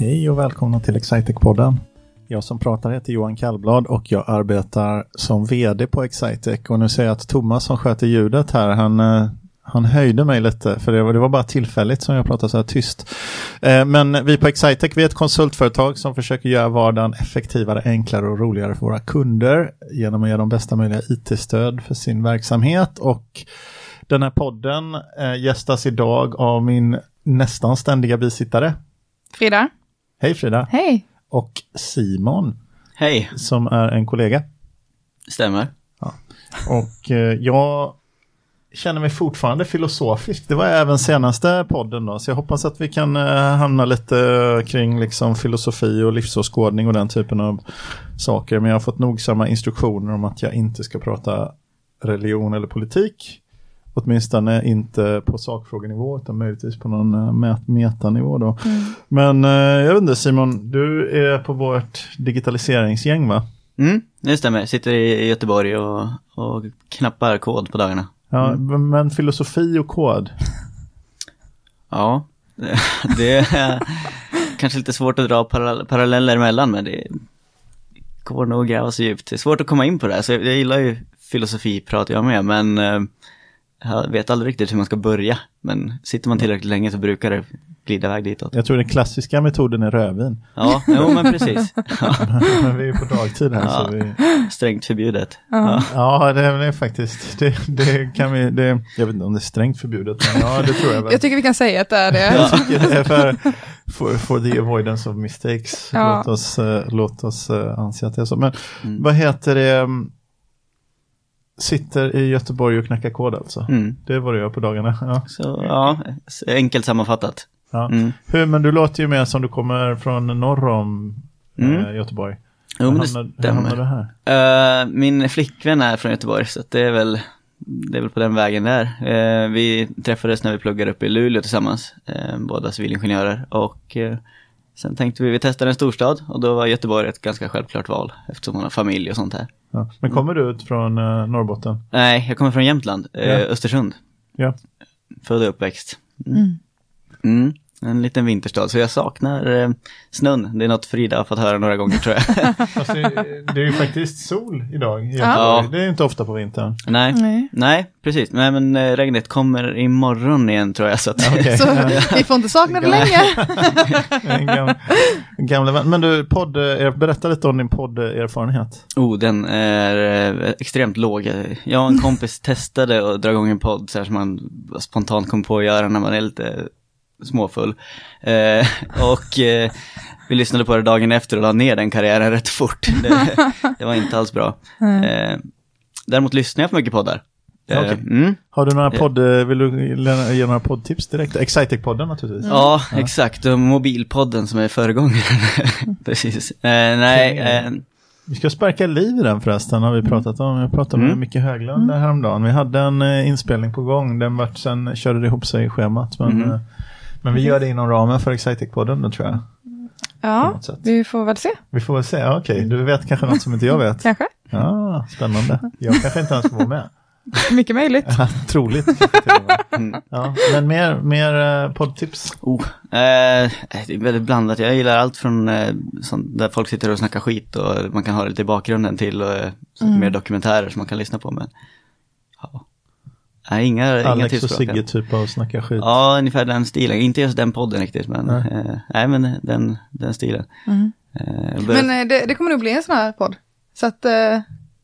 Hej och välkomna till Excitec-podden. Jag som pratar heter Johan Kallblad och jag arbetar som vd på Excitec. Och nu ser jag att Thomas som sköter ljudet här, han, eh, han höjde mig lite för det var, det var bara tillfälligt som jag pratade så här tyst. Eh, men vi på Excitec, vi är ett konsultföretag som försöker göra vardagen effektivare, enklare och roligare för våra kunder genom att ge dem bästa möjliga IT-stöd för sin verksamhet. Och den här podden eh, gästas idag av min nästan ständiga bisittare. Frida, Hej Frida! hej. Och Simon Hej, som är en kollega. stämmer. Och eh, jag känner mig fortfarande filosofisk. Det var även senaste podden då, så jag hoppas att vi kan eh, hamna lite kring liksom filosofi och livsåskådning och den typen av saker. Men jag har fått nogsamma instruktioner om att jag inte ska prata religion eller politik. Åtminstone inte på sakfrågenivå utan möjligtvis på någon eh, met- metanivå då. Men eh, jag vet inte Simon, du är på vårt digitaliseringsgäng va? Mm, det stämmer. Sitter i Göteborg och, och knappar kod på dagarna. Ja, men filosofi och kod. Ja, det är kanske lite svårt att dra parallell- paralleller emellan men det går nog att gräva så djupt. Det är svårt att komma in på det här, så jag gillar ju filosofi pratar jag med men eh, jag vet aldrig riktigt hur man ska börja. Men sitter man tillräckligt länge så brukar det glida iväg ditåt. Jag tror den klassiska metoden är rödvin. Ja, jo men precis. Ja, Men vi är på dagtid här så Ja. vi... strängt förbjudet. Ja. Ja, det är, det är faktiskt, det, det kan vi, det, jag vet inte om det är strängt förbjudet, men ja, det tror jag väl. Jag tycker vi kan säga att det är det. Jag tycker det är för, for, for the avoidance of mistakes. Ja. Låt oss, eh, låt oss eh, anse att det är så. Men Mm. vad heter det? Sitter i Göteborg och knackar kod alltså. Mm. Det är vad du gör på dagarna. Ja. Så ja, enkelt sammanfattat. Ja. Mm. Hur, men du låter ju mer som du kommer från norr om eh, Mm. Göteborg. Jo, men hur det hur hamnade du här? Eh, min flickvän är från Göteborg, så det är väl det är väl på den vägen där. Eh, vi träffades när vi pluggade upp i Luleå tillsammans, eh, båda civilingenjörer. Och eh, sen tänkte vi, vi testade en storstad och då var Göteborg ett ganska självklart val eftersom hon har familj och sånt här. Ja. Men kommer du ut från eh, Norrbotten? Nej, jag kommer från Jämtland, eh, Ja. Östersund. Ja. Född och uppväxt. Mm. Mm, en liten vinterstad, så jag saknar eh, snön. Det är något Frida har fått höra några gånger tror jag. Fast det, är ju faktiskt sol idag. Ja. Det är ju inte ofta på vintern. Nej. Nej. Nej, precis. Nej, men eh, regnet kommer imorgon igen tror jag. Så att, Okej. Så vi får inte sakna det länge. Gamla, gamla vän. Men du, podd, eh, berätta lite om din podderfarenhet. oh, den är eh, extremt låg. Jag och en kompis testade att dra igång en podd så här som man spontant kom på att göra när man är lite småfull. Eh, och eh, vi lyssnade på det dagen efter och la ner den karriären rätt fort. Det, det var inte alls bra. Eh, däremot lyssnar jag på mycket poddar. Eh, Okej. mm. Har du några Ja. podd, eh, vill du ge några poddtips direkt? Excitec-podden naturligtvis. Ja, exakt. Och mobilpodden som är föregångaren. Precis. Eh, nej, eh, Vi ska sparka liv i den förresten, har vi pratat om. Jag pratade med Mm. Micke Höglund där häromdagen. Vi hade en eh, inspelning på gång, den vart sen körde det ihop sig i schemat. Men, Mhm. Men vi gör det inom ramen för Excitec-podden då tror jag. Ja, vi får väl se. Vi får väl se, Ja, okej, du vet kanske något som inte jag vet. Kanske. Ja, spännande. Jag kanske inte ens får vara med. Mycket möjligt. Ja, Troligt. mm. Ja, men mer, mer eh, poddtips. Oh, eh, det är väldigt blandat. Jag gillar allt från eh, sånt där folk sitter och snackar skit och man kan ha det lite i bakgrunden till och, eh, så mer dokumentärer som man kan lyssna på. Men. Nej, inga, inga Alex och Sigge typ av snacka skit. Ja, ungefär den stilen. Inte just den podden riktigt, men Nej. eh, nej, men den, den stilen. Mm. Eh, Men eh, det, det kommer nog bli en sån här podd. Så att eh,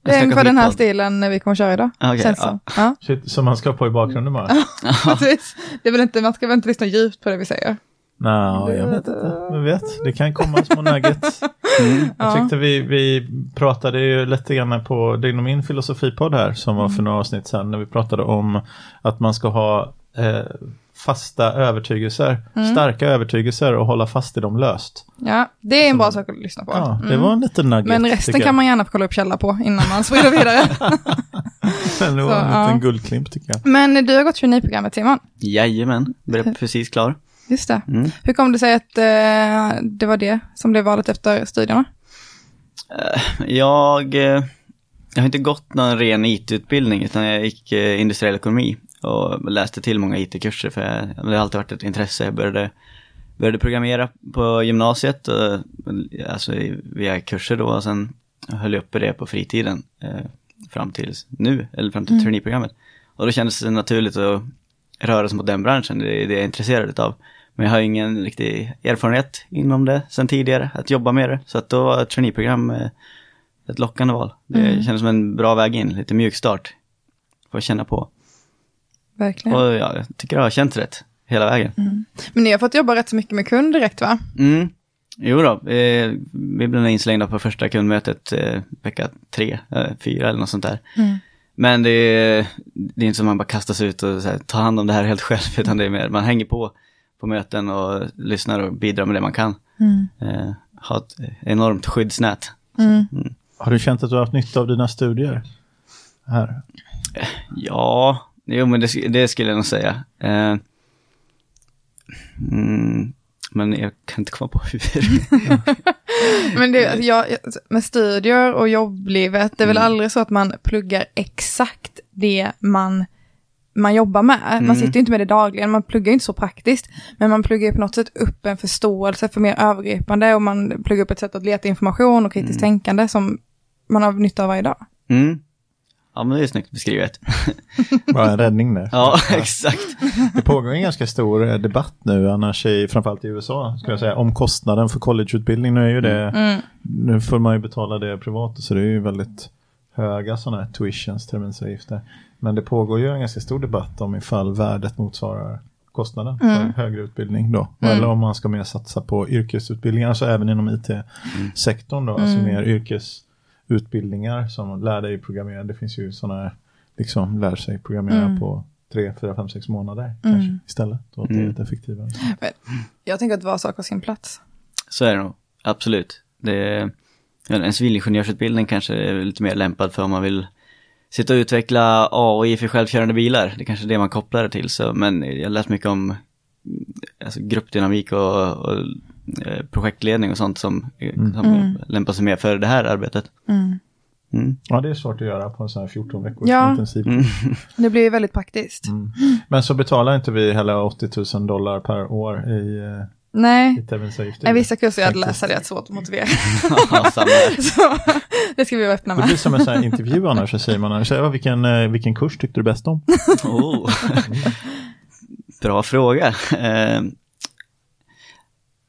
det är ungefär den här skitpodd. stilen vi kommer köra idag. Okej, känns ja. som. Ja, Shit, som man ska på i bakgrunden bara. precis. Det är väl inte, man ska väl inte lyssna djupt på det vi säger. Nej, jag vet inte. Jag vet, det kan komma små nuggets. Mm. Jag Ja. tyckte vi, vi pratade ju lite grann på, är nog min filosofipodd här som var Mm. för några avsnitt sedan när vi pratade om att man ska ha eh, fasta övertygelser, Mm. starka övertygelser och hålla fast i dem löst. Ja, det är en bra sak att lyssna på. Ja, det Mm. var en liten nugget. Men resten kan man gärna kolla upp källa på innan man sprider vidare. Men det var Så, en ja. liten guldklimp tycker jag. Men du har gått traineeprogrammet Simon. Jajamän, börjar precis klar. Just det. Mm. Hur kom det sig att eh, det var det som blev valet efter studierna? Eh, Jag, eh, jag har inte gått någon ren IT-utbildning utan jag gick eh, industriell ekonomi och läste till många IT-kurser för jag, det har alltid varit ett intresse. Jag började började programmera på gymnasiet, och, alltså via kurser då och sen höll jag uppe det på fritiden eh, fram till nu, eller fram till traineeprogrammet. Och då kändes det naturligt att röra sig mot den branschen, det är det jag är intresserad av. Men jag har ingen riktig erfarenhet inom det sen tidigare, att jobba med det. Så att då var ett traineeprogram eh, ett lockande val. Det kändes som en bra väg in, lite mjuk start. Får känna på. Verkligen. Och ja, jag tycker det har känts rätt hela vägen. Men ni har fått jobba rätt så mycket med kund direkt va? Mm. Jo då, eh, vi blev inslängda på första kundmötet eh, vecka tre, eh, fyra eller något sånt där. Mm. Men det är, det är inte som man bara kastas ut och här, tar hand om det här helt själv, utan det är mer, man hänger på på möten och lyssnar och bidrar med det man kan. Mm. Eh, ha ett enormt skyddsnät. Mm. Har du känt att du har haft nytta av dina studier? Här. Ja, jo men det, det skulle jag nog säga. Eh, mm, men jag kan inte komma på hur. Men det, alltså, jag, med studier och jobblivet, det är väl Mm. aldrig så att man pluggar exakt det man, man jobbar med. Mm. Man sitter ju inte med det dagligen, man pluggar ju inte så praktiskt. Men man pluggar ju på något sätt upp en förståelse för mer övergripande och man pluggar upp ett sätt att leta information och kritiskt tänkande som man har nytta av varje dag. Mm. Ja men det är snyggt beskrivet. Bara en räddning där. Ja, exakt. Det pågår en ganska stor eh, debatt nu, annars i, framförallt i USA, skulle jag säga, om kostnaden för collegeutbildning. Nu är ju det, Mm. nu får man ju betala det privat, så det är ju väldigt höga sådana här tuitions, terminsavgifter. Men det pågår ju en ganska stor debatt om ifall värdet motsvarar kostnaden Mm. för högre utbildning då. Mm. Eller om man ska mer satsa på yrkesutbildningar, alltså även inom IT-sektorn då, alltså Mm. mer yrkesutbildningar som lär dig programmera. Det finns ju sådana här, liksom lär sig programmera Mm. på tre, fyra, fem, sex månader Mm. kanske istället. Och att det är Mm. lite effektivare. Jag tänker att var sak har sin plats. Så är det nog, absolut. Det är, ja, en civilingenjörsutbildning kanske är lite mer lämpad för om man vill sitta och utveckla AI för självkörande bilar. Det är kanske är det man kopplar det till. Så, men jag har läst mycket om alltså, gruppdynamik och, och eh, projektledning och sånt som, eh, som Mm. lämpar sig mer för det här arbetet. Mm. Mm. Ja, det är svårt att göra på en sån här 14 veckors Ja. intensiv. Mm. Det blir ju väldigt praktiskt. Mm. Men så betalar inte vi heller 80 000 dollar per år i, eh, Nej. Nej, vissa kurser jag hade läst hade jag haft svårt att motivera. Ja. Så det ska vi vara öppna Det med. blir som en sån här intervju annars, så säger man. Så, ja, vilken, eh, vilken kurs tyckte du bäst om? Oh. Bra fråga. Eh,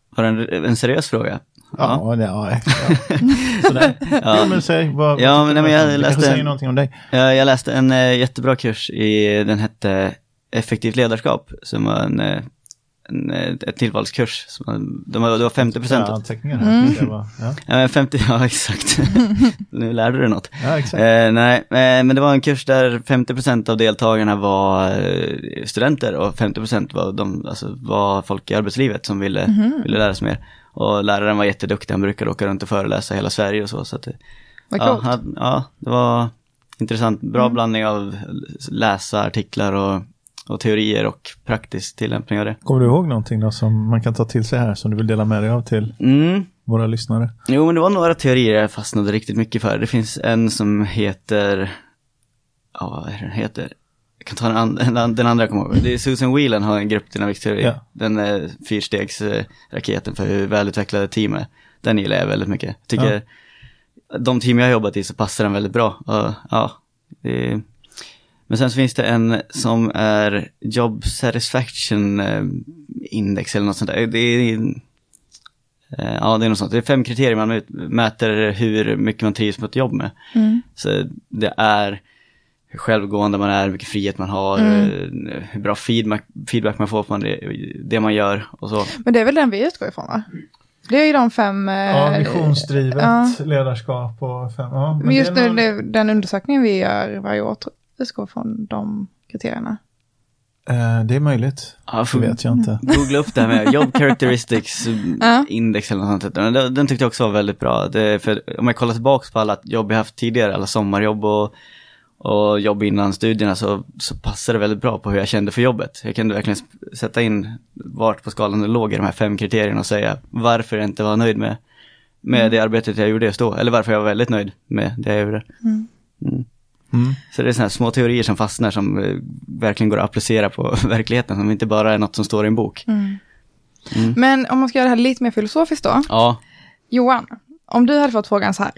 var det en, en seriös fråga? Ja, ja, ja. men säg, vad, Ja, men nej, jag? Det läste en- någonting om dig. Ja, jag läste en eh, jättebra kurs i, den hette Effektivt ledarskap, som var en, eh, en, ett tillvalskurs. Var- de var, det var 50 Så här procent. Anteckningar här. Mm. Var, ja. Ja, men 50, ja exakt. nu lärde du något. ja, exakt. Eh, nej, eh, men det var en kurs där 50% av deltagarna var eh, studenter och 50% var, de, alltså, var folk i arbetslivet som ville, Mhm. ville lära sig mer. Och läraren var jätteduktig, han brukade åka runt och föreläsa hela Sverige och så. så att, Vad ja, coolt. ja, det var intressant. Bra Mm. blandning av läsa artiklar och, och teorier och praktisk tillämpning av det. Kommer du ihåg någonting då som man kan ta till sig här som du vill dela med dig av till Mm. våra lyssnare? Jo, men det var några teorier jag fastnade riktigt mycket för. Det finns en som heter, ja vad är den heter? Jag kan ta den, an- den, an- den andra jag kommer ihåg. Det är Susan Whelan har en gruppdynamikteori. Ja. Den är fyrstegsraketen för hur välutvecklade team är. Den gillar jag väldigt mycket. Jag tycker de team jag har jobbat i så passar den väldigt bra. Och, ja, det är... Men sen så finns det en som är Job Satisfaction eh, Index eller något sånt där. Det är, eh, ja, det är något sånt. Det är fem kriterier man mäter hur mycket man trivs på ett jobb med. Mm. Så det är hur självgående man är, hur mycket frihet man har, Mm. eh, hur bra feedback, feedback man får på det, man gör och så. Men det är väl den vi utgår ifrån va? Det är ju de fem... Ja, visionsdrivet, ja. ledarskap och fem, ja, Men just det är nu, någon- den undersökningen vi gör varje år utgår från de kriterierna. Eh, det är möjligt, Ja, det för, vet jag inte. Googla upp det här med Job Characteristics. Index eller något sånt. Den, den tyckte jag också var väldigt bra. Det, för om jag kollar tillbaka på alla jobb jag haft tidigare, alla sommarjobb och, och jobb innan studierna så, så passar det väldigt bra på hur jag kände för jobbet. Jag kunde verkligen sätta in vart på skalan det låg i de här fem kriterierna och säga varför jag inte var nöjd med, med det arbetet jag gjorde just då. Eller varför jag var väldigt nöjd med det jag gjorde. Mm. Mm. Mm. Så det är sådana små teorier som fastnar som eh, verkligen går att applicera på verkligheten, som inte bara är något som står i en bok. Mm. Mm. Men om man ska göra det här lite mer filosofiskt då. Ja, Johan, om du hade fått frågan så här.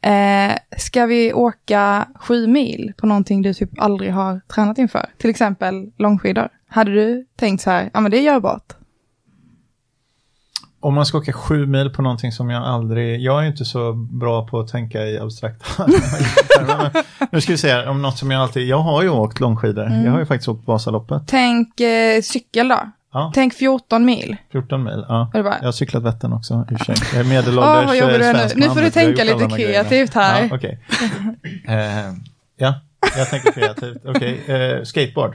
Eh, ska vi åka sju mil på någonting du typ aldrig har tränat inför? Till exempel långskidor. Hade du tänkt så här, ja men det är görbart. Om man ska åka sju mil på någonting som jag aldrig, jag är inte så bra på att tänka i abstrakta Nu ska vi se, om något som jag alltid, jag har ju åkt långskidor, jag har ju faktiskt åkt Vasaloppet. Tänk eh, cykel då. Ja. Tänk 14 mil. 14 mil, ja. Bara, Jag har cyklat Vättern också i och för sig. Jag är medelålders nu? svensk Nu får du tänka lite kreativt här. Ja, okej. Eh, ja, jag tänker kreativt. Okej, eh, skateboard.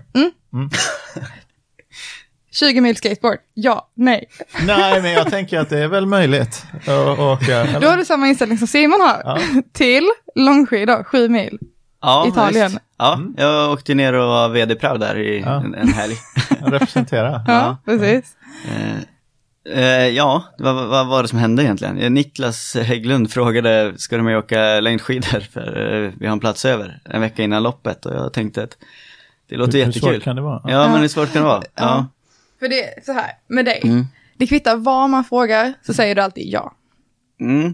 20 mil skateboard. Ja, nej. Nej, men jag tänker att det är väl möjligt att åka. eller? Då har du samma inställning som Simon har. Ja. Till långskidor, 7 mil. ja Italien. visst. Ja, jag åkte ner och var vd-prav där i Ja. en, en helg. Representera. Ja, precis. Eh, ja, vad, vad var det som hände egentligen? Eh, Niklas Hägglund frågade, ska du med och åka längdskidor? För vi har en plats över en vecka innan loppet och jag tänkte att det låter Hur jättekul. svårt kan det vara? Ja, men hur svårt kan det vara? Ja. För det är så här, med dig. Mm. Det kvittar vad man frågar, så säger du alltid ja. Mm.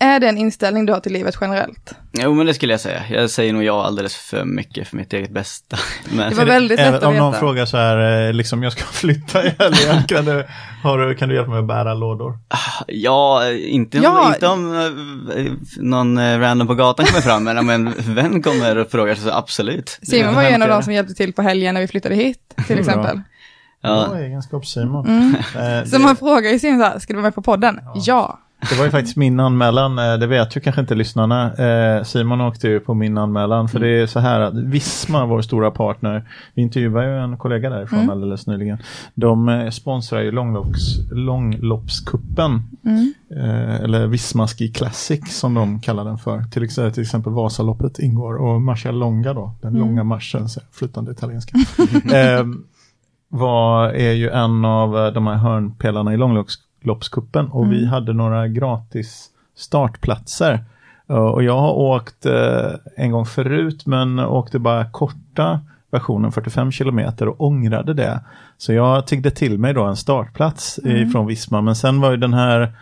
Är det en inställning du har till livet generellt? Jo, men det skulle jag säga. Jag säger nog ja alldeles för mycket för mitt eget bästa. Men, Det var väldigt lätt att om någon frågar så här, eh, liksom jag ska flytta i helgen, kan du, har du, kan du hjälpa mig att bära lådor? Ja, inte, Ja. inte om eh, någon eh, random på gatan kommer fram, men om en vän kommer och frågar så absolut. Simon var ju en av de som hjälpte till på helgen när vi flyttade hit, till Bra. exempel. Ja. Bra egenskap Simon. Mm. Eh, Så det, man frågar ju Simon så här, ska du vara med på podden? Ja. det var ju faktiskt min anmälan, eh, det vet ju kanske inte lyssnarna. Eh, Simon åkte ju på min anmälan, för det är så här att Visma, vår stora partner, vi intervjuade ju en kollega därifrån Mm. alldeles nyligen. De eh, sponsrar ju långlopps, långloppskuppen, Mm. eh, eller Visma Ski Classic som de kallar den för. Till exempel, till exempel Vasaloppet ingår och Marcia Longa då, den Mm. långa marschen, flytande italienska. eh, var, är ju en av eh, de här hörnpelarna i långloppskuppen och vi Mm. hade några gratis startplatser. Eh, Och jag har åkt eh, en gång förut men åkte bara korta versionen 45 kilometer och ångrade det. Så jag tiggde till mig då en startplats Mm. ifrån Visma men sen var ju den här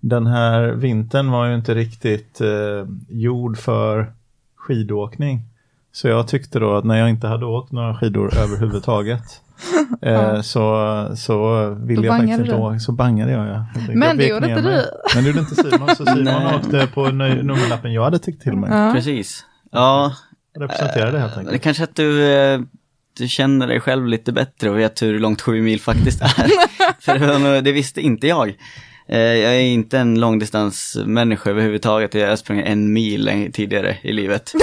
den här vintern var ju inte riktigt eh, gjord för skidåkning. Så jag tyckte då att när jag inte hade åkt några skidor överhuvudtaget eh, så, så ville jag faktiskt inte åka. Så bangade jag ja. Jag Men jag det gjorde inte mig. du. Men det gjorde inte Simon. Så Simon åkte på nummerlappen jag hade tyckt till mig. Ja. Precis. Ja, Representerade helt det enkelt. kanske att du, eh, du känner dig själv lite bättre och vet hur långt sju mil faktiskt är. För det, det visste inte jag. Eh, Jag är inte en långdistansmänniska överhuvudtaget. Jag har sprungit en mil tidigare i livet.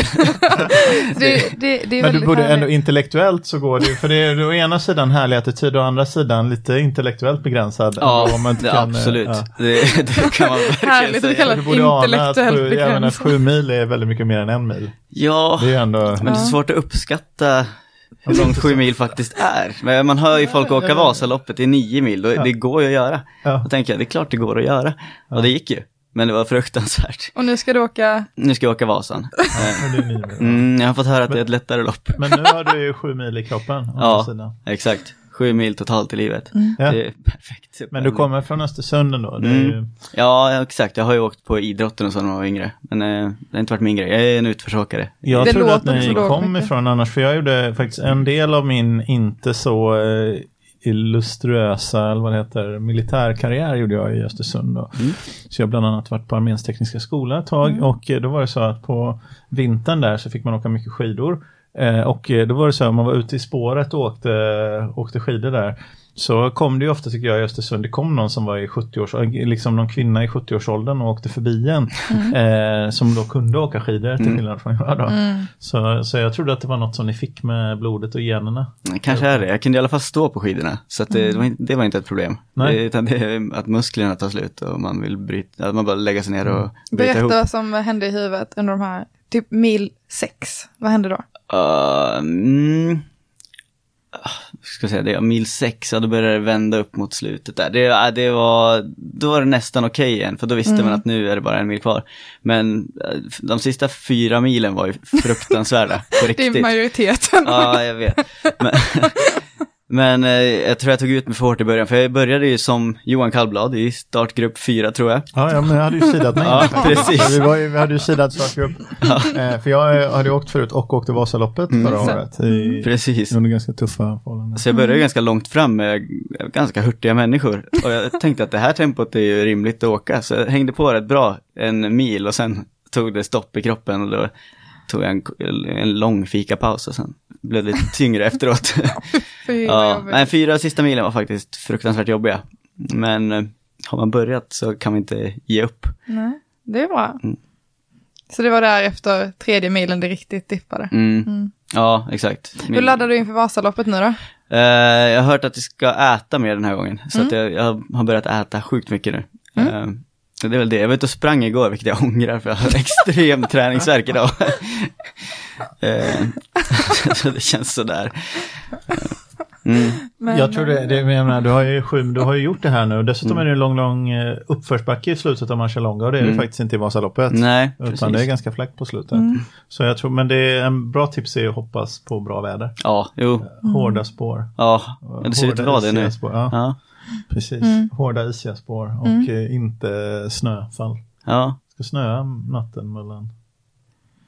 Det, det, det är Men du borde härligt. ändå intellektuellt så går det ju, för det är å ena sidan härlig attityd och å andra sidan lite intellektuellt begränsad. Ja, om man inte kan, eh, absolut. ja. Det, det kan man verkligen Härligt att säga. kalla Du borde ana att Intellektuellt sju, begränsad. sju mil är väldigt mycket mer än en mil. Ja, Det är ju ändå... men det är svårt att uppskatta hur långt sju mil faktiskt är. Men man hör ju folk åka Vasaloppet i nio mil, då, det går ju att göra. Ja. Då tänker jag, det är klart det går att göra. Och det gick ju. Men det var fruktansvärt. Och nu ska du åka, Nu ska jag åka Vasan. Men. Mm, jag har fått höra att det är ett lättare lopp. Men nu har du ju sju mil i kroppen. Ja. sidan. Exakt. Sju mil totalt i livet. Ja. Det är perfekt. Men du kommer från Östersund ändå. Är ju... Mm. Ja, exakt. Jag har ju åkt på idrotten och så när jag var yngre. Men eh, det har inte varit min grej. Jag är en utförsåkare. Jag Det trodde att ni kom mycket. ifrån annars, för jag gjorde faktiskt en del av min inte så eh, illuströsa, eller vad det heter, militärkarriär gjorde jag i Östersund. Då. Mm. Så jag har bland annat varit på Arméns tekniska skola ett tag och eh, då var det så att på vintern där så fick man åka mycket skidor. Eh, och eh, då var det så att om man var ute i spåret och åkte, åkte skidor där så kom det ju ofta tycker jag i Östersund, det kom någon som var i 70-års, liksom någon kvinna i 70-årsåldern och åkte förbi en. Eh, som då kunde åka skidor till Mm. skillnad från jag då. mm. Så, så jag trodde att det var något som ni fick med blodet och generna. Kanske är det. Jag kunde i alla fall stå på skidorna. Så att det, det, var, inte, det var inte ett problem. Nej. Det, utan det är att musklerna tar slut och man vill bryta, att man bara lägga sig ner och bryta berätta ihop. vad som hände i huvudet under de här, typ mil sex. Vad hände då? Uh, mm, Ah, ska säga, det är mil sex, ja då började det vända upp mot slutet där. Det, ja, det var, då var det nästan okej igen, för då visste Mm. man att nu är det bara en mil kvar. Men eh, de sista fyra milen var ju fruktansvärda, på Det är riktigt. majoriteten. Ja, jag vet. Men, Men eh, jag tror jag tog ut mig för hårt i början, för jag började ju som Johan Kallblad i startgrupp 4 tror jag. Ja, ja, men jag hade ju sidat mig. Ja, precis. Vi, var ju, vi hade ju sidat startgrupp. Eh, för jag hade ju åkt förut och åkte Vasaloppet Mm. förra året. I, Precis. under ganska tuffa förhållanden. Så jag började ganska långt fram med ganska hurtiga människor. Och jag tänkte att det här tempot är ju rimligt att åka. Så jag hängde på rätt bra en mil och sen tog det stopp i kroppen. Och då tog jag en, en lång fikapaus och sen blev det lite tyngre efteråt. Fy, vad ja, men fyra sista milen var faktiskt fruktansvärt jobbiga. Men eh, har man börjat så kan man inte ge upp. Nej, det är bra. Mm. Så det var där efter tredje milen det riktigt dippade. Mm. Mm. Ja, exakt. Hur laddar du inför Vasaloppet nu då? Eh, jag har hört att jag ska äta mer den här gången. Så att jag, jag har börjat äta sjukt mycket nu. Så det är väl det. Jag var ute och sprang igår, vilket jag ångrar för jag har extrem träningsvärk idag. Eh, så det känns sådär. Mm. Men, jag tror det, det jag menar, du har ju sju, du har ju gjort det här nu. Dessutom är det en lång, lång eh, uppförsbacke i slutet av Marcialonga och det är det Mm. faktiskt inte i Vasaloppet. Nej, Utan precis. det är ganska fläckt på slutet. Mm. Så jag tror, men det är en bra tips är att hoppas på bra väder. Ja, jo. Hårda spår. Ja, det ser ut att vara det nu. Spår. Ja, Ja, precis. Mm. Hårda isiga spår och Mm. eh, inte snöfall. ja. Ska snöa natten mellan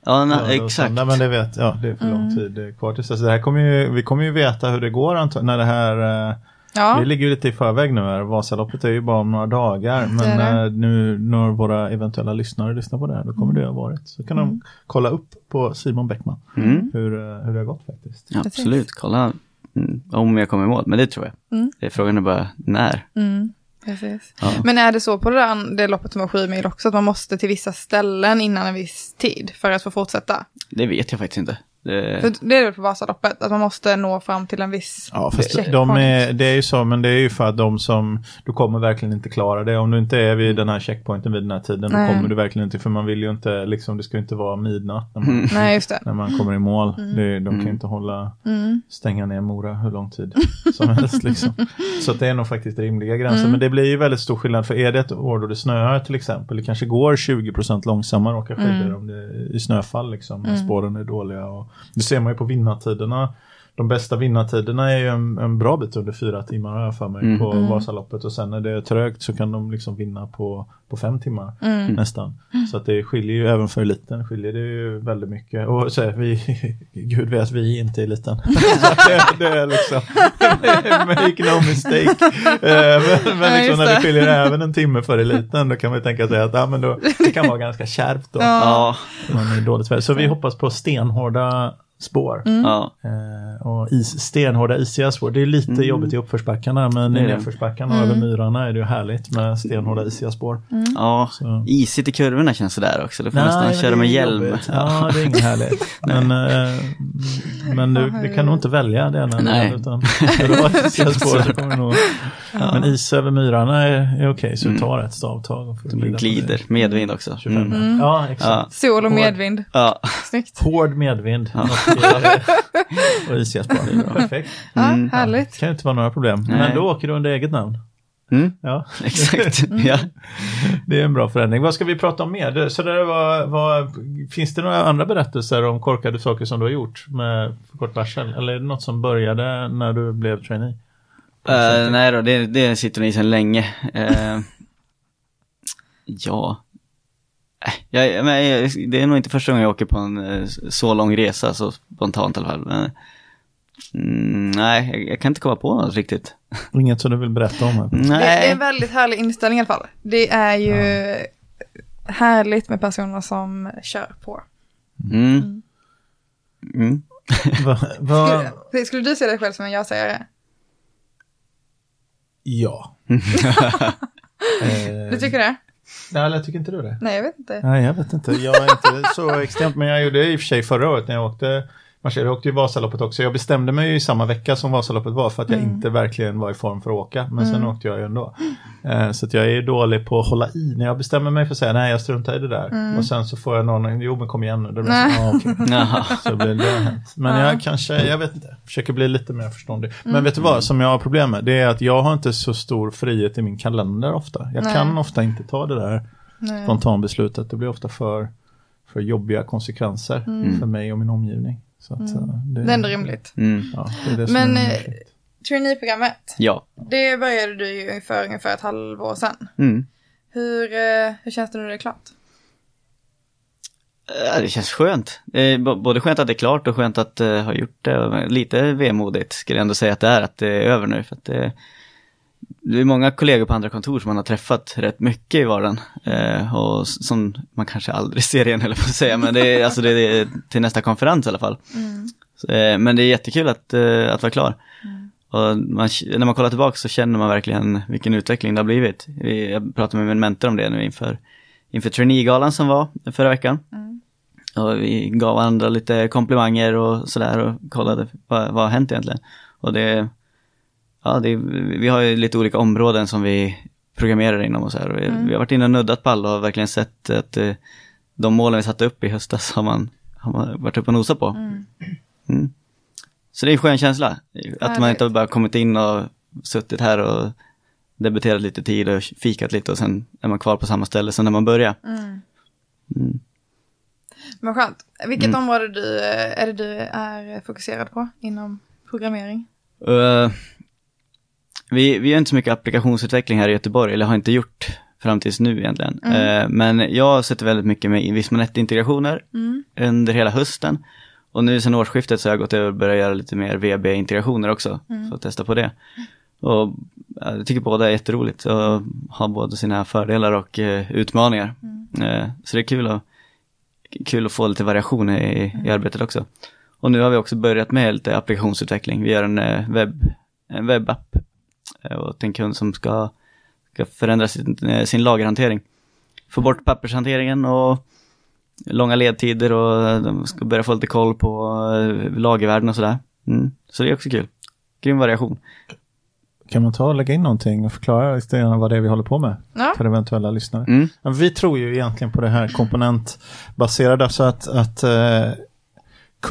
Ja, na, exakt. söndag, men det vet, ja det är för lång Mm. tid kvar tills dess. Det här kommer ju, vi kommer ju veta hur det går när det här eh, Ja, Vi ligger ju lite i förväg nu här. Vasaloppet är ju bara om några dagar. Men Det det. eh, nu när våra eventuella lyssnare lyssnar på det här, då kommer det ha varit. Så kan Mm. de kolla upp på Simon Bäckman Mm. hur, hur det har gått faktiskt. Ja, absolut, kolla mm, om jag kommer i mål, men det tror jag. Mm. Det är frågan är bara när. mm, precis. Ja. Men är det så på det, där, det loppet som var sju mil också, att man måste till vissa ställen innan en viss tid för att få fortsätta? Det vet jag faktiskt inte. Det, För det är väl på Vasaloppet, att man måste nå fram till en viss Ja, fast de är, det är ju så, men det är ju för att de som, du kommer verkligen inte klara det. Om du inte är vid den här checkpointen vid den här tiden, Nej. då kommer du verkligen inte, för man vill ju inte, liksom, det ska ju inte vara midnatt när man, Mm. Nej, just det. när man kommer i mål. Det, de kan ju Mm. inte hålla, Mm. stänga ner Mora hur lång tid som helst. Liksom. Så att det är nog faktiskt rimliga gränser. Mm. Men det blir ju väldigt stor skillnad. För är det ett år då det snöar till exempel, det kanske går 20% långsammare att åka skidor Mm. om det är i snöfall. Liksom, när Mm. spåren är dåliga. Och, det ser man ju på vinnartiderna. De bästa vinnartiderna är ju en, en bra bit under fyra timmar har jag för mig Mm. på Mm. Vasaloppet. Och sen när det är trögt så kan de liksom vinna på, på fem timmar Mm. nästan. Så att det skiljer ju även för eliten skiljer det ju väldigt mycket. Och så är vi, gud vet vi inte eliten. det, det är liksom, make no mistake. Eh, men men Ja, liksom just när det skiljer även en timme för eliten då kan man ju tänka sig att ja, men då, det kan vara ganska kärvt då. Ja. ja, Man är dåligt. Så vi hoppas på stenhårda spår. Mm. ja, Eh, och is, stenhårda isiga spår. Det är lite Mm. jobbigt i uppförsbackarna men Det i det. nedförsbackarna Mm. och över myrarna är det ju härligt med stenhårda isiga spår. ja. Så. Isigt i kurvorna känns sådär också. Du får nästan men köra det med hjälm. jobbigt. Ja, det är inget härligt. men eh, men du, du kan nog inte välja det ena eller Nej. utan det isiga spår så kommer det nog... Men is över myrarna är, är okej, så Mm. du tar ett stavtag. Och på glider, det. medvind också. 25 Mm. Mm. Ja, exakt. Ja. Sol och Hård. medvind. Ja. Snyggt. Hård medvind Ja. Och, spår. Perfekt. Ja, Mm. härligt. kan ju inte vara några problem. Nej. Men då åker du under eget namn. Mm. Ja, Exakt. Ja. det är en bra förändring. Vad ska vi prata om mer? Det- Så där var, var, finns det några andra berättelser om korkade saker som du har gjort med kort varsel? Eller är det något som började när du blev trainee? Eh, nej då, det, det sitter ni sedan länge. Eh, ja. Eh, Jag, men jag, det är nog inte första gången jag åker på en eh, så lång resa, så spontant i alla fall. Men, mm, nej, jag, jag kan inte komma på något riktigt. Inget som du vill berätta om? Här. Det, det är Nej. en väldigt härlig inställning i alla fall. Det är ju härligt med personer som kör på. Mm. Mm. Va, va, Skulle, skulle du se dig själv som en ja-sägare? ja. Du tycker det? Nej, eller tycker inte du det? Nej, jag vet inte. Nej, jag vet inte. Jag är inte så extremt, men jag gjorde det i och för sig förra året när jag åkte Marseille. Jag åkte ju Vasaloppet också. Jag bestämde mig ju i samma vecka som Vasaloppet var för att jag Mm. inte verkligen var i form för att åka. Men sen Mm. åkte jag ju ändå. Eh, så att jag är dålig på att hålla i. När jag bestämmer mig för att säga nej, jag struntar i det där. Mm. Och sen så får jag någon, jo men kom igen nu. Då blir jag så, ah, okej. Jaha. Så blir det hänt. Men Ja. jag kanske, jag vet inte, försöker bli lite mer förståndig. Men Mm. vet du vad, som jag har problem med, det är att jag har inte så stor frihet i min kalender ofta. Jag Nej. kan ofta inte ta det där spontanbeslutet. Det blir ofta för, för jobbiga konsekvenser Mm. för mig och min omgivning. Så att, Mm. eh, det, Det är ändå rimligt. Mm. Ja, det är det Men, eh. Traineeprogrammet, Ja. det började du ju för ungefär ett halvår sedan. Mm. Hur, eh, hur känns det när det är klart? Ja, det känns skönt. Både skönt att det är klart och skönt att ha gjort det. Lite vemodigt skulle jag ändå säga att det är, att det är över nu. För att det, det är många kollegor på andra kontor som man har träffat rätt mycket i vardagen. Eh, och som man kanske aldrig ser igen, eller på att säga. Men det är, alltså det är till nästa konferens i alla fall. Så, eh, men det är jättekul att, eh, att vara klar. Och man, när man kollar tillbaka så känner man verkligen vilken utveckling det har blivit. Vi- Jag pratade med min mentor om det nu inför, inför traineegalan som var förra veckan. Och vi gav varandra lite komplimanger och sådär och kollade vad, vad har hänt egentligen. Och det, ja, det, vi har ju lite olika områden som vi programmerar inom och så här. Vi, vi har varit inne och nuddat på alla och verkligen sett att eh, de målen vi satte upp i höstas har man, har man varit uppe och nosat på. Mm. Så det är en skön känsla. Att man inte bara kommit in och suttit här och debuterat lite tid och fikat lite och sen är man kvar på samma ställe som när man började. Mm. Men skönt. Vilket område du, eh, är det du är fokuserad på inom programmering? Eh, vi, vi gör inte så mycket applikationsutveckling här i Göteborg, eller har inte gjort fram tills nu egentligen. Eh, men jag sätter väldigt mycket med Vismanet-integrationer under hela hösten. Och nu sen årsskiftet så har jag gått över och börjat göra lite mer VB-integrationer också, för att testa på det. Och ja, jag tycker båda är jätteroligt och har både sina fördelar och eh, utmaningar. Eh, så det är kul att, kul att få lite variation i, i arbetet också. Och nu har vi också börjat med lite applikationsutveckling. Vi gör en eh, webb, en webbapp åt en kund som ska, ska förändra sin, eh, sin lagerhantering. Få bort pappershanteringen och långa ledtider och eh, de ska börja få lite koll på eh, lagervärden och sådär. Mm. Så det är också kul. Grym variation. Kan man ta och lägga in någonting och förklara vad det är vi håller på med Ja. för eventuella lyssnare? Mm. Vi tror ju egentligen på det här komponentbaserade, så att, att eh,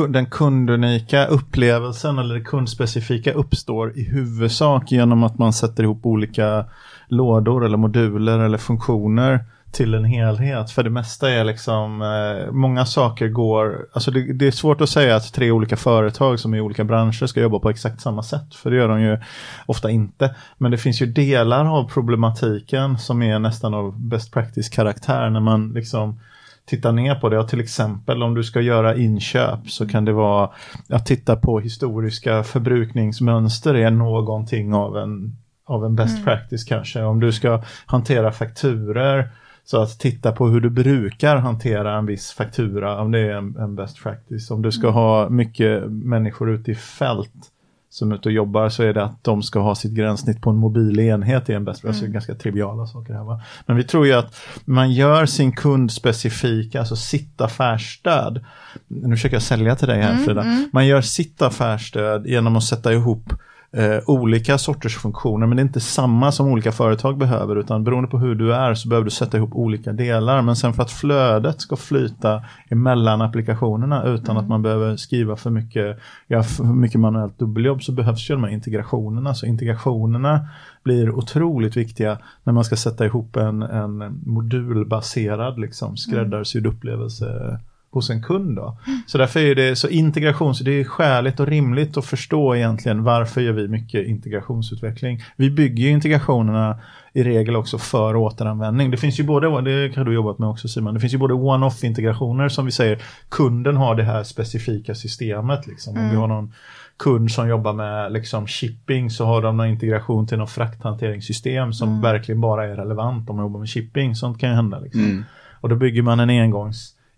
den kundunika upplevelsen eller det kundspecifika uppstår i huvudsak genom att man sätter ihop olika lådor eller moduler eller funktioner till en helhet. För det mesta är liksom, eh, många saker går, alltså det, det är svårt att säga att tre olika företag som är i olika branscher ska jobba på exakt samma sätt. För det gör de ju ofta inte. Men det finns ju delar av problematiken som är nästan av best practice karaktär när man liksom tittar ner på det. Och till exempel om du ska göra inköp så kan det vara att titta på historiska förbrukningsmönster är någonting av en, av en best practice kanske. Om du ska hantera fakturer så att titta på hur du brukar hantera en viss faktura, om det är en, en best practice. Om du ska ha mycket människor ute i fält som är ute och jobbar så är det att de ska ha sitt gränssnitt på en mobil enhet i en best practice. Ganska triviala saker här va. Men vi tror ju att man gör sin kundspecifika, alltså sitt affärsstöd. Nu försöker jag sälja till dig här Frida. Man gör sitt affärsstöd genom att sätta ihop eh, olika sorters funktioner, men det är inte samma som olika företag behöver, utan beroende på hur du är så behöver du sätta ihop olika delar. Men sen för att flödet ska flyta emellan applikationerna utan att man behöver skriva för mycket, göra för mycket manuellt dubbeljobb så behövs ju de här integrationerna. Så integrationerna blir otroligt viktiga när man ska sätta ihop en, en modulbaserad, liksom, skräddarsydd upplevelse hos en kund. Då. Så därför är det så integration, så det är skäligt och rimligt att förstå egentligen varför gör vi mycket integrationsutveckling. Vi bygger ju integrationerna i regel också för återanvändning. Det finns ju både, det har du jobbat med också Simon, det finns ju både one-off integrationer som vi säger, kunden har det här specifika systemet. Liksom. Om vi har någon kund som jobbar med liksom shipping så har de någon integration till något frakthanteringssystem som verkligen bara är relevant om man jobbar med shipping. Sånt kan ju hända. Liksom. Och då bygger man en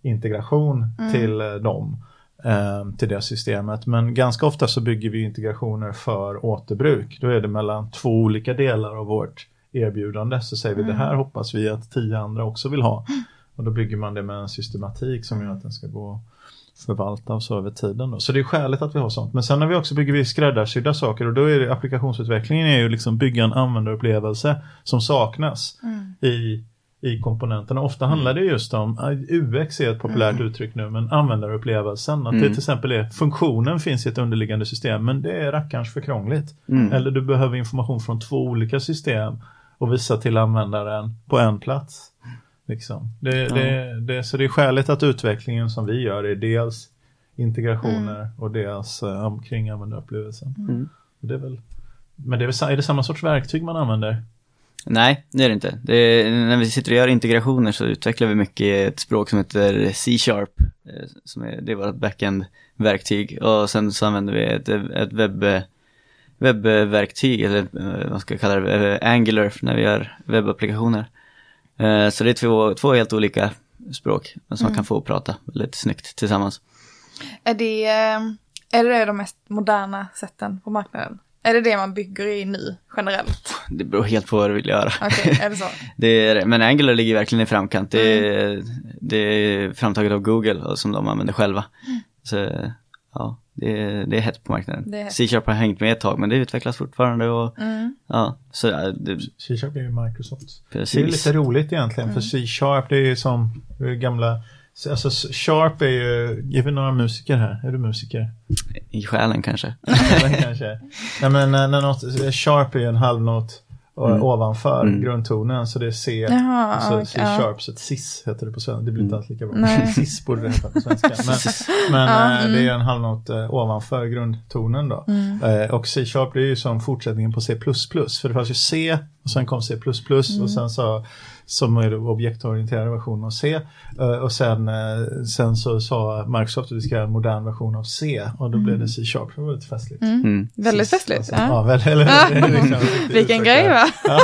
engångsintegration till eh, dem. eh, Till det systemet. Men ganska ofta så bygger vi integrationer för återbruk. Då är det mellan två olika delar av vårt erbjudande. Så säger vi det här hoppas vi att tio andra också vill ha. Och då bygger man det med en systematik som gör att den ska gå förvalta och så över tiden. Då. Så det är skäligt att vi har sånt. Men sen när vi också bygger vi skräddarsydda saker och då är det applikationsutvecklingen är ju liksom bygga en användarupplevelse som saknas i, i komponenterna. Ofta handlar det just om, UX är ett populärt uttryck nu, men användarupplevelsen. Att det till exempel är, funktionen finns i ett underliggande system men det är rackarns för krångligt. Eller du behöver information från två olika system och visa till användaren på en plats. Liksom. Det, det, det, så det är skäligt att utvecklingen som vi gör är dels integrationer och dels eh, omkring användarupplevelsen. Mm. Det är väl Men det är, väl, är det samma sorts verktyg man använder? Nej, det är det inte. Det är, när vi sitter och gör integrationer så utvecklar vi mycket ett språk som heter C-sharp. eh, Som är, det är vårt backend-verktyg. Och sen så använder vi ett, ett webb, webbverktyg, eller eh, vad ska jag kalla det, eh, Angular när vi gör webbapplikationer. Så det är två, två helt olika språk, som man kan få att prata väldigt snyggt tillsammans. Är det, är det de mest moderna sätten på marknaden? Är det det man bygger i nu, generellt? Det beror helt på vad du vill göra. Okej, är det så? Det är, men Angular ligger verkligen i framkant. Det är, det är framtaget av Google och som de använder själva. Så ja, det är, det är hett på marknaden. C-sharp har hängt med ett tag men det utvecklas fortfarande och Mm. ja, så ja, det, C-sharp är ju Microsoft. precis. Det är lite roligt egentligen för C-sharp det är ju som gamla Alltså Sharp är ju, ger vi några musiker här? Är du musiker? I själen kanske. Kanske. Nej men när när något, Sharp är ju en halvnot Mm. ovanför Mm. grundtonen så det är C. Jaha, så okej, C-sharp, så ett cis heter det på svenska. Det blir inte Mm. alls lika bra. Nej. Cis borde det heta på svenska. Men, men Ja, eh, mm. det är en halvnot eh, ovanför grundtonen då. Mm. Eh, och C-sharp det är ju som fortsättningen på C++. För det fanns ju C och sen kom C++ Mm. och sen så som är objektorienterade versionen av C. Eh, och sen, eh, sen så sa Microsoft att vi ska göra en modern version av C och då blev det C-sharp. Det var lite festligt. Mm. Mm. Väldigt Sist, festligt. alltså. Ja. Ja, väl, eller, liksom Vilken grej va? Ja,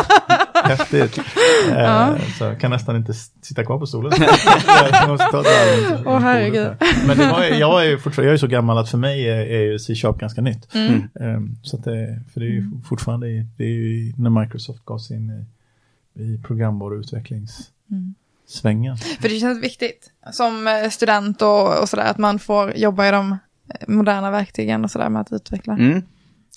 häftigt. Eh, Ja. Så jag kan nästan inte sitta kvar på stolen. Åh, herregud. Men det var, ju- jag är ju fortfarande, jag är så gammal att för mig är, är ju C-sharp ganska nytt. Mm. Eh, Så att det, för det är ju fortfarande, i- det är ju när Microsoft gav sig in i, programvaruutvecklingssvängen. Mm. För det känns viktigt som eh, student och, och sådär att man får jobba i de eh, moderna verktygen och sådär med att utveckla. Mm.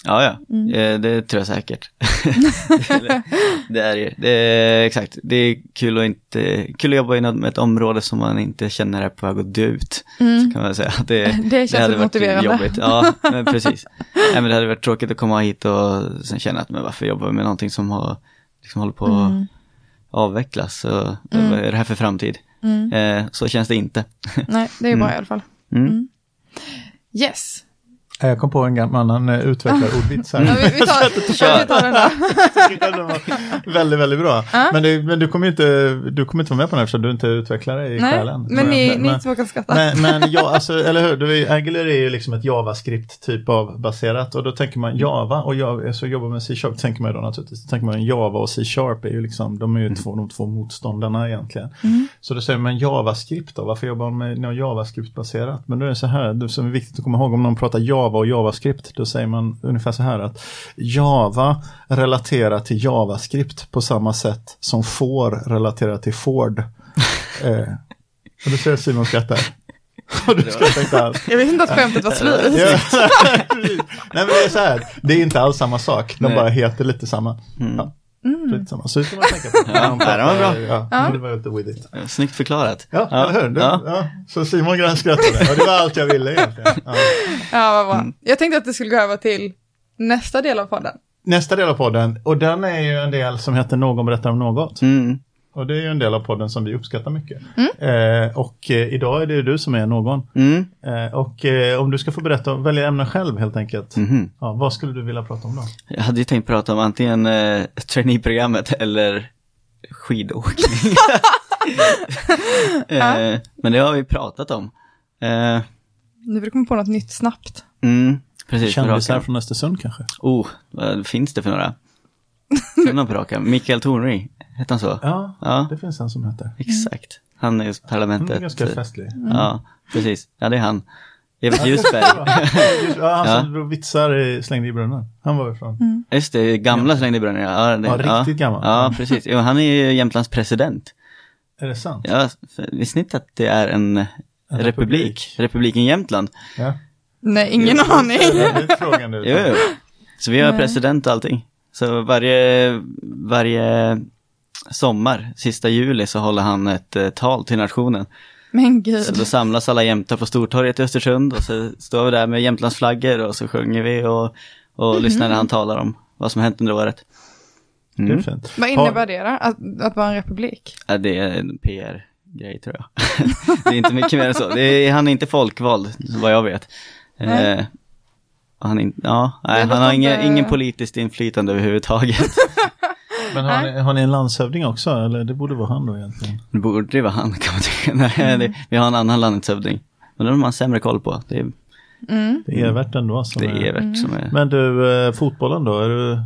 Ja, ja, Mm. Eh, det tror jag säkert. det är ju, det är, exakt, det är kul att, inte, kul att jobba i ett område som man inte känner är på väg att dö ut, Mm. kan man säga. Det, Det känns hade väl varit motiverande. Jobbigt. Ja, men precis. Nej, men det hade varit tråkigt att komma hit och sen känna att men varför jobbar vi med någonting som har, liksom håller på att Mm. avvecklas? Så, Mm. Vad är det här för framtid? Mm. Eh, så känns det inte. Nej, det är bra Mm. i alla fall. Mm. Mm. Yes. Eh, Jag kom på en gammal annan eh, utvecklarordvits här. Ja, vi, vi, tar, vi tar den där. väldigt, väldigt bra. Ja. Men, det, men du kommer ju inte, du kommer inte vara med på den här eftersom du inte är utvecklare i Nej, själen. men ni, men, ni två kan skratta. men, men ja, alltså, eller hur, du är, Angular är ju liksom ett JavaScript typ av baserat och då tänker man Java och jag, så jobbar med C-sharp tänker man ju då naturligtvis, då tänker man Java och C-sharp är ju liksom, de är ju två, de två motståndarna egentligen. Mm. Så då säger man JavaScript då, varför jobbar man med något JavaScript-baserat? Men då är det så här, det som är viktigt att komma ihåg om någon pratar Java och JavaScript, då säger man ungefär så här att Java relaterar till JavaScript på samma sätt som får relaterar till Ford. eh, och då ser jag Simon skrattar. Jag vet inte att skämtet var slut. Nej men det är så här, det är inte alls samma sak, de Nej. bara heter lite samma. Mm. Ja, Mm. Så det ska man tänka på. Ja, det var bra. Ja, Ja. Det var lite wittigt. Eh, Snyggt förklarat. Ja, eller hur? Det, Ja. ja. Så Simon skrattade och det var allt jag ville egentligen. Ja. Ja, vad bra. Mm. Jag tänkte att det skulle gå över till nästa del av podden. Nästa del av podden, och den är ju en del som heter Någon berättar om något. Mm. Och det är ju en del av podden som vi uppskattar mycket. Eh, och eh, idag är det ju du som är någon. Mm. Eh, och eh, om du ska få berätta, välja ämne själv helt enkelt. Mhm. Ja, vad skulle du vilja prata om då? Jag hade ju tänkt prata om antingen eh, traineeprogrammet eller skidåkning. eh, men det har vi pratat om. Eh, Nu vill du komma på något nytt snabbt. mm, precis. Kändisar från Östersund kanske? Oh, vad finns det för några? Kan på raken? Mikael Tornving, hette han så? Ja, Ja. det finns en som heter. Exakt. Han är i Han parlamentet. är ganska festlig. Ja, precis. Ja, det är han. Evert Ljusberg. ja, han Ja. som drog vitsar i, slängde i brunnen. Han var ju från. Just det, gamla slängde i brunnen. Ja, det, Ja, riktigt gammal. Ja, precis. Jo, han är ju Jämtlands president. Är det sant? Ja, visste ni inte att det är en, republik? republik. Republiken Jämtland. Ja. Nej, ingen Det är aning. Jo, jo. Så vi har president och allting. Så varje, varje sommar, sista juli, så håller han ett eh, tal till nationen. Men Så gud. då samlas alla jämtar på Stortorget i Östersund och så står vi där med Jämtlandsflaggor och så sjunger vi och, och lyssnar när han talar om vad som hänt under året. Det är Mm. fint. Vad innebär det då? Att, att vara en republik? Ja, det är en PR-grej tror jag. det är inte mycket mer än så. Det är, han är inte folkvald, vad jag vet. Nej. Eh, Han, in, ja, nej, han har ingen, inte- ingen politiskt inflytande överhuvudtaget. Men har ni, har ni en landshövding också? Eller det borde vara han då egentligen. Det borde det vara han kan man tycka. Nej, det, vi har en annan landshövding. Men den har man sämre koll på. Det är, Mm. Det är Evert ändå som det är... är Evert som är... Men du, eh, fotbollen då? Är du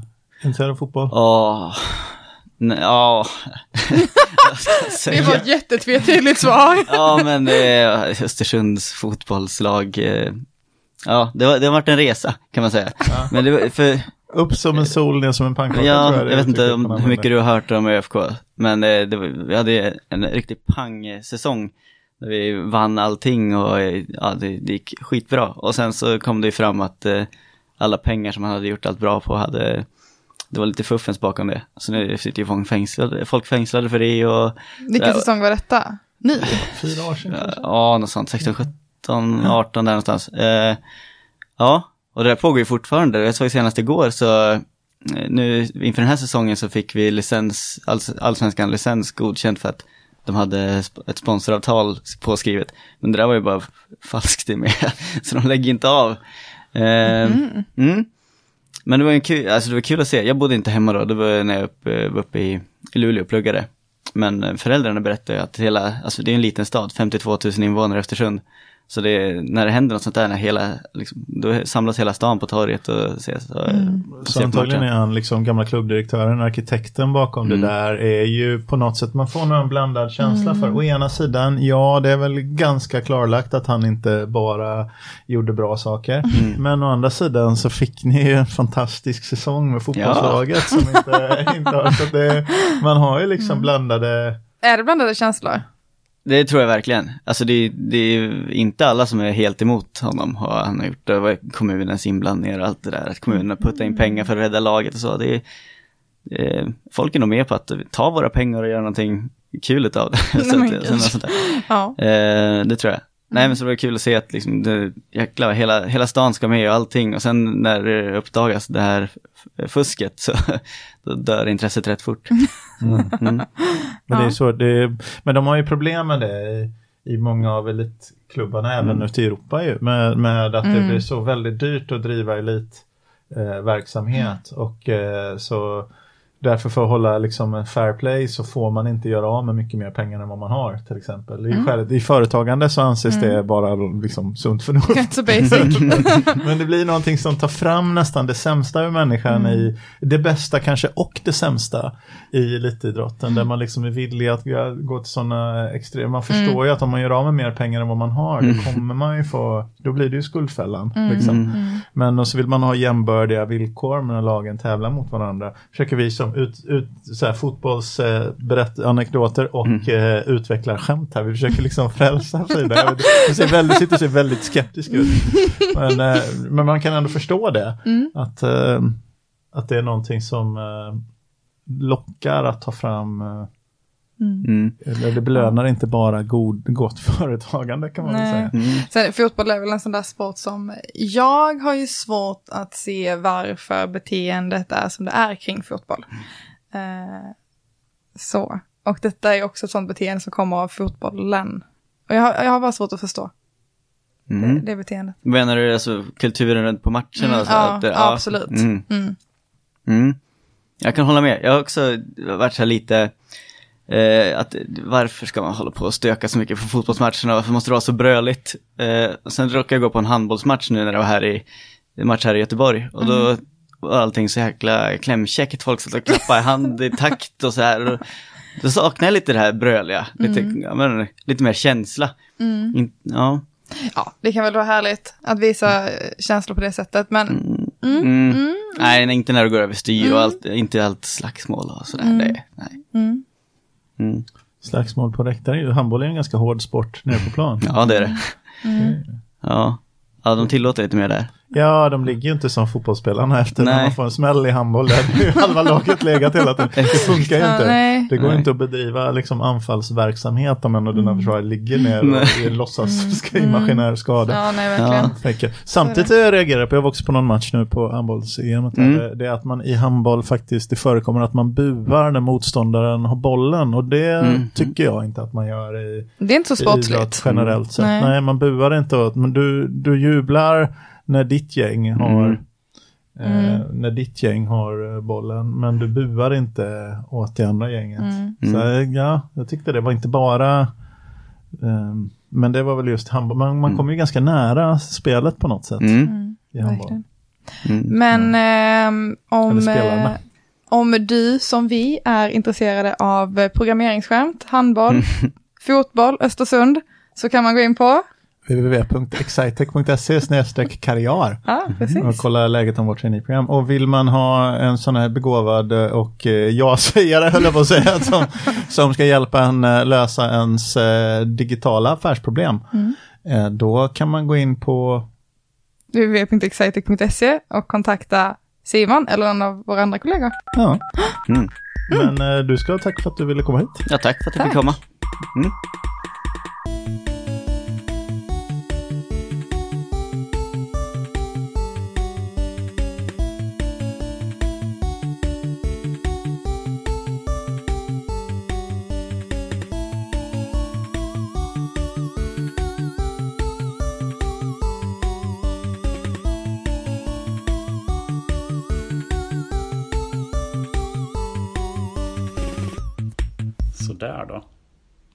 intresserad av fotboll? Ja. Jag säga? Det var ett jättetvetydigt svar. Ja, men det är Östersunds fotbollslag. eh, Ja, det, var, det har varit en resa kan man säga. Men det var, för, Upp som en sol, ner som en pannkaka ja, jag, det vet inte om, hur mycket du har hört om ÖFK. Men eh, det var, vi hade en riktig pang-säsong. Där vi vann allting och eh, ja, det, det gick skitbra. Och sen så kom det ju fram att eh, alla pengar som han hade gjort allt bra på hade det var lite fuffens bakom det. Så nu sitter ju folk fängslade, folk fängslade för det och Vilken Ja. säsong var detta? Ny? Fyra år sedan kanske? Ja, något sånt. 16, 17, 18 där någonstans. Eh, ja, och det där pågår ju fortfarande. Jag såg senast igår så eh, nu inför den här säsongen så fick vi licens, alls, allsvenskan licens godkänt för att de hade ett sponsoravtal påskrivet. Men det där var ju bara falskt det med, så de lägger inte av. Eh, mm. Men det var, en kul, alltså det var kul att se, jag bodde inte hemma då, det var när jag eh, var uppe i i Luleå och pluggade. Men eh, föräldrarna berättade att hela, alltså det är en liten stad, 52 000 invånare i Östersund. Så det är, när det händer något sånt där, när hela, liksom, då samlas hela stan på torget och ses. Och, och Så antagligen är han liksom gamla klubbdirektören, arkitekten bakom Mm. det där är ju på något sätt, man får nog en blandad känsla för. Å ena sidan, ja det är väl ganska klarlagt att han inte bara gjorde bra saker. Mm. Men å andra sidan så fick ni ju en fantastisk säsong med fotbollslaget som inte, inte har, så att det, man har ju liksom blandade Är det blandade känslor? Det tror jag verkligen. Alltså det, det är inte alla som är helt emot honom. Han har gjort det var kommunens inblandningar och allt det där. Att kommunen puttar in pengar för att rädda laget och så. Det är, är, folk är nog med på att ta våra pengar och göra någonting kul utav det. Nej, så gud. så. Ja. Eh, det tror jag. Nej men så var det kul att se att liksom, det, jäklar, hela, hela stan ska med och allting och sen när det uppdagas det här fusket så då dör intresset rätt fort. Mm. Men, det är så, det men de har ju problem med det i, i många av elitklubbarna även ute i Europa ju, med, med att det Mm. blir så väldigt dyrt att driva elitverksamhet. Eh, verksamhet. Och eh, så därför för att hålla liksom en fair play så får man inte göra av med mycket mer pengar än vad man har till exempel. I, skälet, i företagande så anses det bara liksom sunt förnuft. Basic. Men det blir någonting som tar fram nästan det sämsta ur människan i det bästa kanske och det sämsta i elitidrotten. Där man liksom är villig att gå- till sådana extremer. Man förstår ju att om man gör av med mer pengar än vad man har då kommer man ju få, då blir det ju skuldfällan. Liksom. Men och så vill man ha jämbördiga villkor när lagen tävlar mot varandra. Försöker vi som ut, ut, så här, fotbollsanekdoter och eh, utvecklar skämt här. Vi försöker liksom frälsa Frida. Du ser väldigt, sitter ser väldigt skeptisk ut. Men, eh, men man kan ändå förstå det. Att, eh, att det är någonting som eh, lockar att ta fram eh, Mm. eller det belönar inte bara god, gott företagande kan man väl säga. Mm. Sen fotboll är väl en sån där sport som jag har ju svårt att se varför beteendet är som det är kring fotboll. Eh, så. Och detta är också ett sånt beteende som kommer av fotbollen. Och jag har, jag har bara svårt att förstå Mm. det, det beteendet. Menar du alltså kulturen runt på matcherna? Mm, och så, ja, att det- ja, absolut. Mm. Mm. Mm. Jag kan hålla med. Jag har också varit så här lite, eh, att varför ska man hålla på och stöka så mycket på fotbollsmatcherna? Varför måste det vara så bröligt? Eh, sen råkade jag gå på en handbollsmatch nu när det var här i, match här i Göteborg. Och då var allting så jäkla klämkäckt. Folk satt och klappade i hand i takt och så här. Och då saknar jag lite det här bröliga. Lite, ja, men, lite mer känsla. In, ja. Ja, det kan väl vara härligt att visa känslor på det sättet, men Mm. Nej, nej, inte när det går över styr och allt, inte allt slagsmål och sådär. Det, nej. Mm. Mm. Slagsmål på läktare, handboll är en ganska hård sport nere på plan. Ja, det är det. Ja. ja, de tillåter lite mer där. Ja, de ligger ju inte som fotbollsspelarna efter när Nej. man får en smäll i handboll. Där har ju halva laget legat hela tiden. Det funkar ju Ja, inte. nej. Det går Nej. inte att bedriva liksom, anfallsverksamhet om en av dina Mm. försvarare ligger ner och låtsas ska imaginär skada. Ja, nej, verkligen. Tänker. Samtidigt jag reagerar på, jag var också på någon match nu på handbolls-EM, Mm. det- det är att man i handboll faktiskt, det förekommer att man buar när motståndaren har bollen och det Mm. tycker jag inte att man gör i Det är inte så sportsligt. generellt sett. Nej. Nej. man buar inte åt, men du, du jublar när ditt gäng har Mm. eh, Mm. när ditt gäng har eh, bollen, men du buar inte åt det andra gänget. Mm. Så eh, ja, jag tyckte det var inte bara ehm, men det var väl just handboll, man, man Mm. kommer ju ganska nära spelet på något sätt Mm. Mm, i handboll. Mm. Men ehm, om, eh, om du som vi är intresserade av eh, programmeringsskämt, handboll, fotboll, Östersund, så kan man gå in på, www.excitec.se karriär ja och kolla läget om vårt traineeprogram. Och vill man ha en sån här begåvad och eh, ja-sägare, höll jag på att säga, som, som ska hjälpa en eh, lösa ens eh, digitala affärsproblem, Mm. då kan man gå in på www.excitec.se och kontakta Simon eller någon av våra andra kollegor. Ja, Mm. men du ska ha tack för att du ville komma hit. Ja, tack för att jag fick komma. Mm.